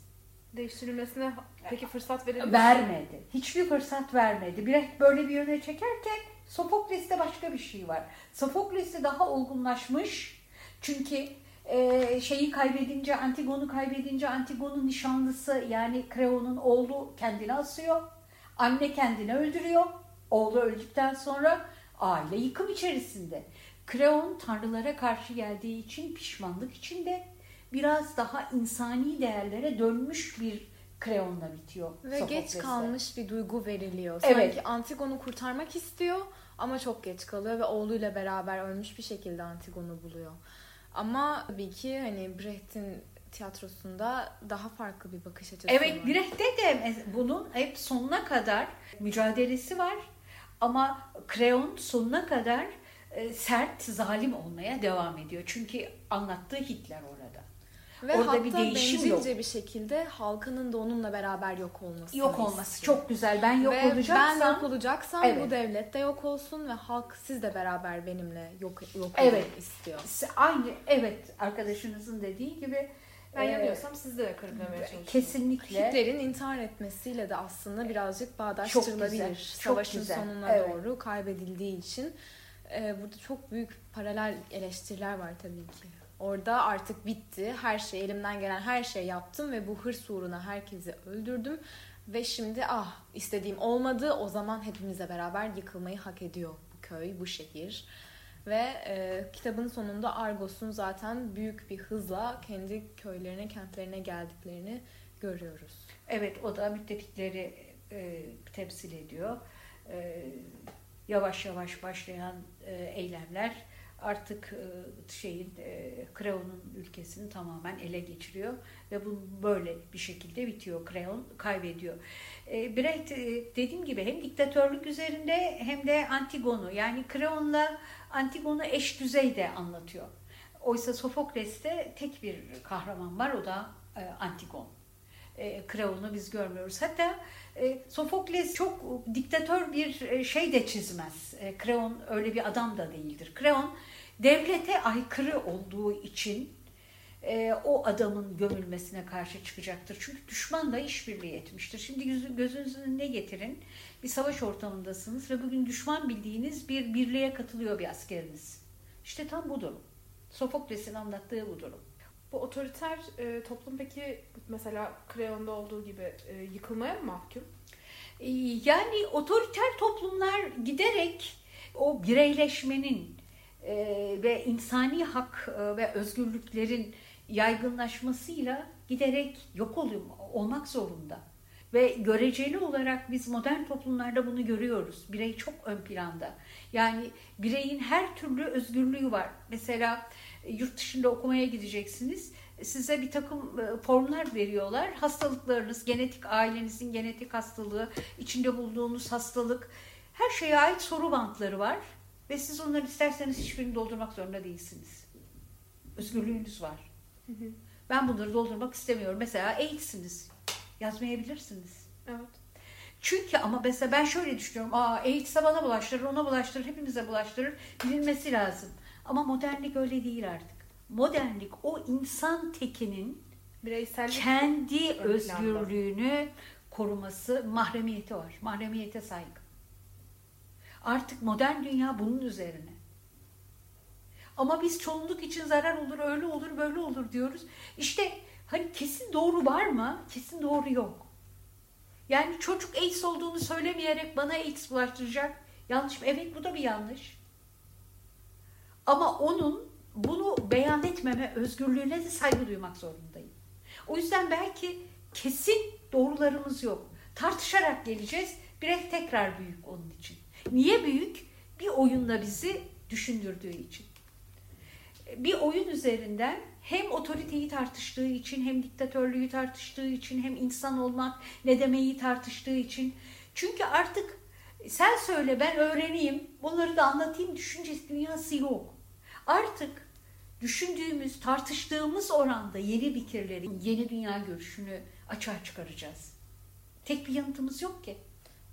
[SPEAKER 1] Değiştirilmesine peki fırsat verilmiş mi?
[SPEAKER 2] Vermedi. Hiçbir fırsat vermedi. Brecht böyle bir yöne çekerken Sofokles'te başka bir şey var. Sofokles'te daha olgunlaşmış. Çünkü e, şeyi kaybedince, Antigon'u kaybedince Antigon'un nişanlısı yani Kreon'un oğlu kendini asıyor. Anne kendini öldürüyor. Oğlu öldükten sonra aile yıkım içerisinde. Kreon tanrılara karşı geldiği için pişmanlık içinde biraz daha insani değerlere dönmüş bir Kreon'la bitiyor.
[SPEAKER 3] Ve geç
[SPEAKER 2] Sofokles'te.
[SPEAKER 3] kalmış bir duygu veriliyor.
[SPEAKER 2] Evet.
[SPEAKER 3] Sanki Antigon'u kurtarmak istiyor Ama çok geç kalıyor ve oğluyla beraber ölmüş bir şekilde Antigon'u buluyor. Ama tabii ki hani Brecht'in tiyatrosunda daha farklı bir bakış açısı
[SPEAKER 2] Evet
[SPEAKER 3] var.
[SPEAKER 2] Brecht'te de bunun hep sonuna kadar mücadelesi var. Ama Kreon sonuna kadar e, sert, zalim olmaya devam ediyor. Çünkü anlattığı Hitler orada.
[SPEAKER 3] Ve
[SPEAKER 2] Orada
[SPEAKER 3] hatta
[SPEAKER 2] bir değişim yok.
[SPEAKER 3] bir şekilde halkının da onunla beraber yok olması.
[SPEAKER 2] Yok olması çok güzel. Ben yok
[SPEAKER 3] ve
[SPEAKER 2] olacaksam
[SPEAKER 3] ben yok olacaksam
[SPEAKER 2] Evet.
[SPEAKER 3] bu devlet de yok olsun ve halk siz de beraber benimle yok yok
[SPEAKER 2] Evet.
[SPEAKER 3] istiyor.
[SPEAKER 2] aynı evet arkadaşınızın dediği gibi
[SPEAKER 1] Ben
[SPEAKER 2] e,
[SPEAKER 1] yanıyorsam siz de kırıklamaya çalışıyorsunuz.
[SPEAKER 2] kesinlikle
[SPEAKER 3] Hitler'in intihar etmesiyle de aslında birazcık
[SPEAKER 2] Çok
[SPEAKER 3] bağdaştırılabilir. Savaşın
[SPEAKER 2] güzel.
[SPEAKER 3] sonuna
[SPEAKER 2] Evet.
[SPEAKER 3] doğru kaybedildiği için. Ee, burada çok büyük paralel eleştiriler var tabii ki. Orada artık bitti. Her şey elimden gelen her şeyi yaptım ve bu hırs uğruna herkesi öldürdüm. Ve şimdi ah istediğim olmadı. O zaman hepimizle beraber yıkılmayı hak ediyor bu köy, bu şehir. Ve e, kitabın sonunda Argos'un zaten büyük bir hızla kendi köylerine, kentlerine geldiklerini görüyoruz.
[SPEAKER 2] Evet o da müttefikleri e, temsil ediyor. E, yavaş yavaş başlayan e, eylemler artık e, şeyin e, Kreon'un ülkesini tamamen ele geçiriyor ve bu böyle bir şekilde bitiyor. Kreon kaybediyor. E, Brecht e, dediğim gibi hem diktatörlük üzerinde hem de Antigon'u yani Kreon'la Antigon'u eş düzeyde anlatıyor. Oysa Sofokles'te tek bir kahraman var o da e, Antigon e, Kreon'u biz görmüyoruz. Hatta e, Sofokles çok diktatör bir e, şey de çizmez. E, Kreon öyle bir adam da değildir. Kreon devlete aykırı olduğu için e, o adamın gömülmesine karşı çıkacaktır. Çünkü düşmanla işbirliği etmiştir. Şimdi gözünüzün önüne getirin. Bir savaş ortamındasınız ve bugün düşman bildiğiniz bir birliğe katılıyor bir askeriniz. İşte tam bu durum. Sofokles'in anlattığı bu durum.
[SPEAKER 1] Bu otoriter e, toplum peki mesela Kreon'da olduğu gibi e, yıkılmaya mı mahkum?
[SPEAKER 2] Ee, Yani otoriter toplumlar giderek o bireyleşmenin e, ve insani hak e, ve özgürlüklerin yaygınlaşmasıyla giderek yok oluyor, olmak zorunda. Ve göreceli olarak biz modern toplumlarda bunu görüyoruz. Birey çok ön planda. Yani bireyin her türlü özgürlüğü var. Mesela e, yurt dışında okumaya gideceksiniz. Size bir takım e, formlar veriyorlar. Hastalıklarınız, genetik ailenizin genetik hastalığı, içinde bulunduğunuz hastalık, her şeye ait soru bantları var. Ve siz onları isterseniz hiçbirini doldurmak zorunda değilsiniz. Özgürlüğünüz var. Ben bunları doldurmak istemiyorum. Mesela AIDS'iniz. Yazmayabilirsiniz.
[SPEAKER 1] Evet.
[SPEAKER 2] Çünkü ama mesela ben şöyle düşünüyorum. Aa AIDS'e bana bulaştırır, ona bulaştırır, hepimize bulaştırır. Bilinmesi lazım. Ama modernlik öyle değil artık. Modernlik o insan tekinin
[SPEAKER 1] Bireysellik
[SPEAKER 2] kendi
[SPEAKER 1] planda.
[SPEAKER 2] özgürlüğünü koruması, mahremiyeti var. Mahremiyete saygı. Artık modern dünya bunun üzerine. Ama biz çoğunluk için zarar olur, öyle olur, böyle olur diyoruz. İşte hani kesin doğru var mı? Kesin doğru yok. Yani çocuk AIDS olduğunu söylemeyerek bana AIDS bulaştıracak. Yanlış mı? Evet bu da bir yanlış. Ama onun bunu beyan etmeme özgürlüğüne de saygı duymak zorundayım. O yüzden belki kesin doğrularımız yok. Tartışarak geleceğiz. Brecht tekrar büyük onun için. Niye büyük? Bir oyunla bizi düşündürdüğü için. Bir oyun üzerinden hem otoriteyi tartıştığı için, hem diktatörlüğü tartıştığı için, hem insan olmak ne demeyi tartıştığı için. Çünkü artık sen söyle ben öğreneyim, bunları da anlatayım düşüncesi dünyası yok. Artık düşündüğümüz, tartıştığımız oranda yeni fikirleri, yeni dünya görüşünü açığa çıkaracağız. Tek bir yanıtımız yok ki.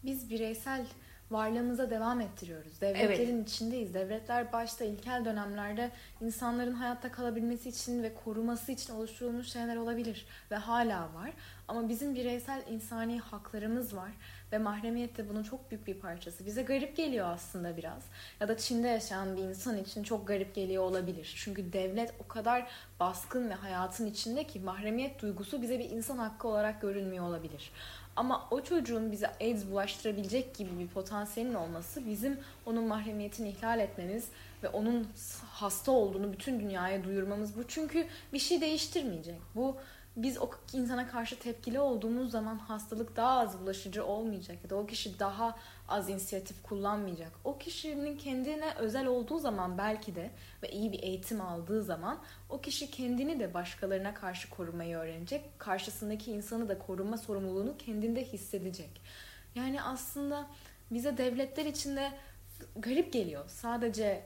[SPEAKER 3] Biz bireysel varlığımıza devam ettiriyoruz. Devletlerin içindeyiz. Devletler başta ilkel dönemlerde insanların hayatta kalabilmesi için ve koruması için oluşturulmuş şeyler olabilir ve hala var. Ama bizim bireysel insani haklarımız var ve mahremiyet de bunun çok büyük bir parçası. Bize garip geliyor aslında biraz. Ya da Çin'de yaşayan bir insan için çok garip geliyor olabilir. Çünkü devlet o kadar baskın ve hayatın içinde ki mahremiyet duygusu bize bir insan hakkı olarak görünmüyor olabilir. Ama o çocuğun bize AIDS bulaştırabilecek gibi bir potansiyelin olması bizim onun mahremiyetini ihlal etmemiz ve onun hasta olduğunu bütün dünyaya duyurmamız bu. Çünkü bir şey değiştirmeyecek. Bu biz o insana karşı tepkili olduğumuz zaman hastalık daha az bulaşıcı olmayacak ya da o kişi daha az inisiyatif kullanmayacak. O kişinin kendine özel olduğu zaman belki de ve iyi bir eğitim aldığı zaman o kişi kendini de başkalarına karşı korumayı öğrenecek. Karşısındaki insanı da koruma sorumluluğunu kendinde hissedecek. Yani aslında bize devletler içinde garip geliyor. Sadece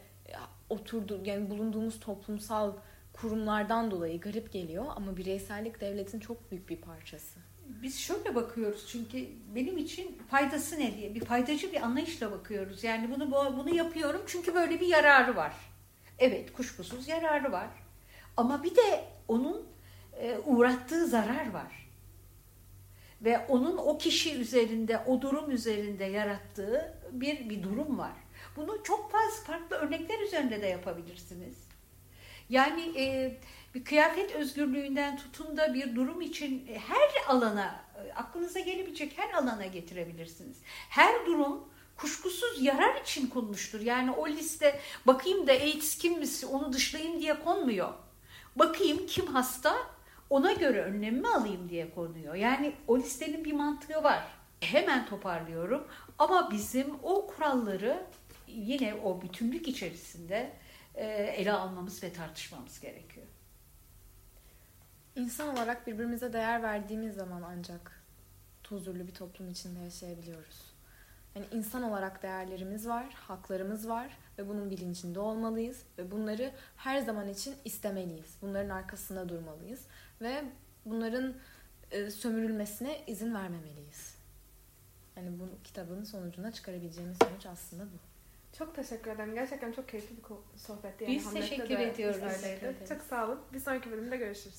[SPEAKER 3] oturdu yani bulunduğumuz toplumsal kurumlardan dolayı garip geliyor ama bireysellik devletin çok büyük bir parçası.
[SPEAKER 2] Biz şöyle bakıyoruz çünkü benim için faydası ne diye bir faydacı bir anlayışla bakıyoruz. Yani bunu bunu yapıyorum çünkü böyle bir yararı var. Evet kuşkusuz yararı var. Ama bir de onun e, uğrattığı zarar var. Ve onun o kişi üzerinde, o durum üzerinde yarattığı bir bir durum var. Bunu çok fazla farklı örnekler üzerinde de yapabilirsiniz. Yani e, bir kıyafet özgürlüğünden tutun da bir durum için her alana, aklınıza gelebilecek her alana getirebilirsiniz. Her durum kuşkusuz yarar için konmuştur. Yani o liste bakayım da AIDS kimmiş onu dışlayayım diye konmuyor. Bakayım kim hasta ona göre önlemimi alayım diye konuyor. Yani o listenin bir mantığı var. Hemen toparlıyorum ama bizim o kuralları yine o bütünlük içerisinde e, ele almamız ve tartışmamız gerekiyor.
[SPEAKER 3] İnsan olarak birbirimize değer verdiğimiz zaman ancak huzurlu bir toplum içinde yaşayabiliyoruz. Yani insan olarak değerlerimiz var, haklarımız var ve bunun bilincinde olmalıyız ve bunları her zaman için istemeliyiz. Bunların arkasında durmalıyız ve bunların e, sömürülmesine izin vermemeliyiz. Yani bu kitabın sonucuna çıkarabileceğimiz sonuç aslında bu.
[SPEAKER 1] Çok teşekkür ederim. Gerçekten çok keyifli bir sohbetti.
[SPEAKER 2] Yani Biz teşekkür ediyoruz.
[SPEAKER 1] Çok sağ olun. Bir sonraki bölümde görüşürüz.